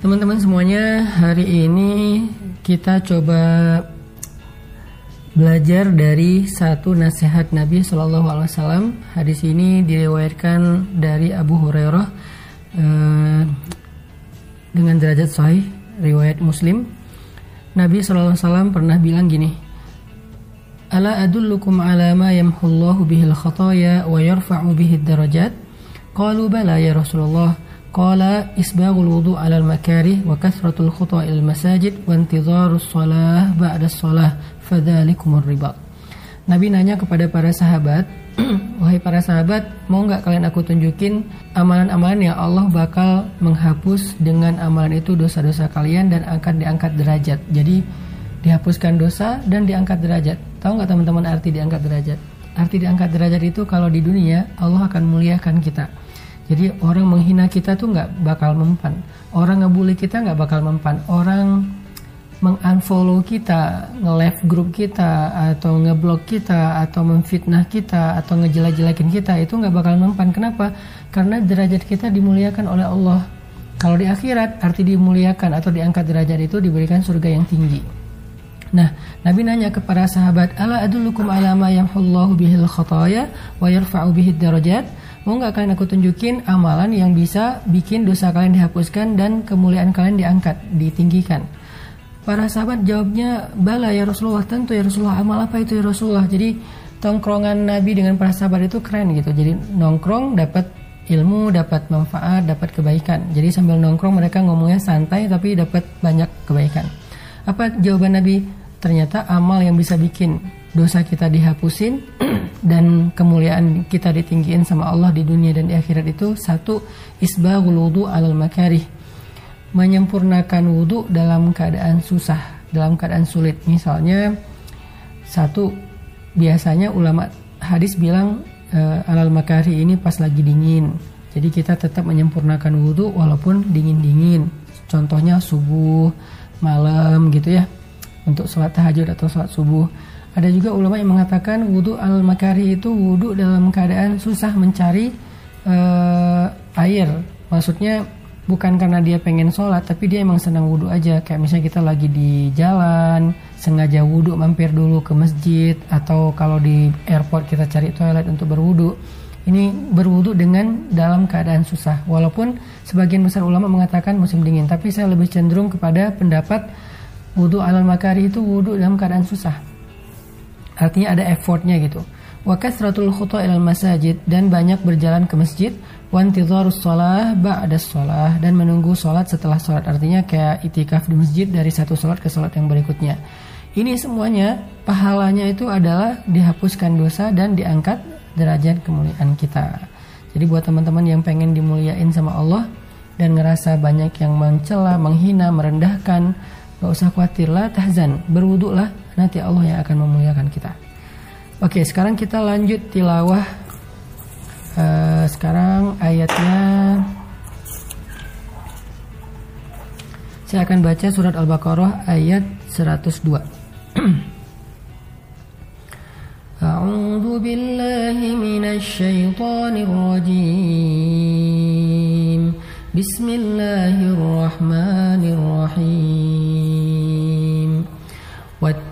Teman-teman semuanya, hari ini kita coba belajar dari satu nasihat Nabi Shallallahu Alaihi Wasallam. Hadis ini diriwayatkan dari Abu Hurairah eh, dengan derajat sahih, riwayat Muslim. Nabi Shallallahu Alaihi Wasallam pernah bilang gini, Ala adullukum ala ma yamhullahu bihil khataya wa yarfa'u bihid darajat? Qalu bala ya Rasulullah. Wudu' ala al-makarih wa kathratul khuta' ila masajid wa intidharus shalah ba'da shalah fadzalikumur riba. Nabi nanya kepada para sahabat, wahai para sahabat, mau nggak kalian aku tunjukin amalan-amalan yang Allah bakal menghapus dengan amalan itu dosa-dosa kalian dan akan diangkat derajat. Jadi dihapuskan dosa dan diangkat derajat. Tahu nggak teman-teman arti diangkat derajat? Arti diangkat derajat itu kalau di dunia Allah akan muliakan kita. Jadi orang menghina kita tuh nggak bakal mempan. Orang ngebully kita nggak bakal mempan. Orang mengunfollow kita, nge-left grup kita, atau ngeblok kita, atau memfitnah kita, atau ngejelek-jelekin kita, itu nggak bakal mempan. Kenapa? Karena derajat kita dimuliakan oleh Allah. Kalau di akhirat, arti dimuliakan atau diangkat derajat itu diberikan surga yang tinggi. Nah, Nabi nanya kepada sahabat, "Ala adullukum ala ma yamhullahu bihil khataya wa yarfa'u bihid darajat?" Mau nggak kalian aku tunjukin amalan yang bisa bikin dosa kalian dihapuskan dan kemuliaan kalian diangkat, ditinggikan? Para sahabat jawabnya, bala ya Rasulullah, tentu ya Rasulullah, amal apa itu ya Rasulullah? Jadi tongkrongan Nabi dengan para sahabat itu keren gitu. Jadi nongkrong dapat ilmu, dapat manfaat, dapat kebaikan. Jadi sambil nongkrong mereka ngomongnya santai tapi dapat banyak kebaikan. Apa jawaban Nabi? Ternyata amal yang bisa bikin dosa kita dihapusin dan kemuliaan kita ditinggiin sama Allah di dunia dan di akhirat itu satu isbaghul wudu alal makarih. Menyempurnakan wudhu dalam keadaan susah dalam keadaan sulit. Misalnya satu biasanya ulama hadis bilang e, alal makarih ini pas lagi dingin. Jadi kita tetap menyempurnakan wudhu walaupun dingin-dingin. Contohnya subuh malam gitu ya untuk sholat tahajud atau sholat subuh ada juga ulama yang mengatakan wudhu al makari itu wudhu dalam keadaan susah mencari uh, air. Maksudnya bukan karena dia pengen sholat, tapi dia emang senang wudhu aja. Kayak misalnya kita lagi di jalan, sengaja wudhu mampir dulu ke masjid, atau kalau di airport kita cari toilet untuk berwudhu. Ini berwudhu dengan dalam keadaan susah. Walaupun sebagian besar ulama mengatakan musim dingin, tapi saya lebih cenderung kepada pendapat wudhu alal makari itu wudhu dalam keadaan susah Artinya ada effortnya gitu. Wa kasratul khuta ilal masajid dan banyak berjalan ke masjid wa intidharus shalah ba'da shalah dan menunggu salat setelah salat. Artinya kayak itikaf di masjid dari satu salat ke salat yang berikutnya. Ini semuanya pahalanya itu adalah dihapuskan dosa dan diangkat derajat kemuliaan kita. Jadi buat teman-teman yang pengen dimuliain sama Allah dan ngerasa banyak yang mencela, menghina, merendahkan, Gak usah khawatirlah tahzan, berwuduklah nanti Allah yang akan memuliakan kita. Oke, sekarang kita lanjut tilawah. Uh, sekarang ayatnya Saya akan baca surat Al-Baqarah ayat 102. A'udzu billahi minasy syaithanir rajim. Bismillahirrahmanirrahim.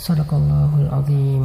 Sadaqallahul azim.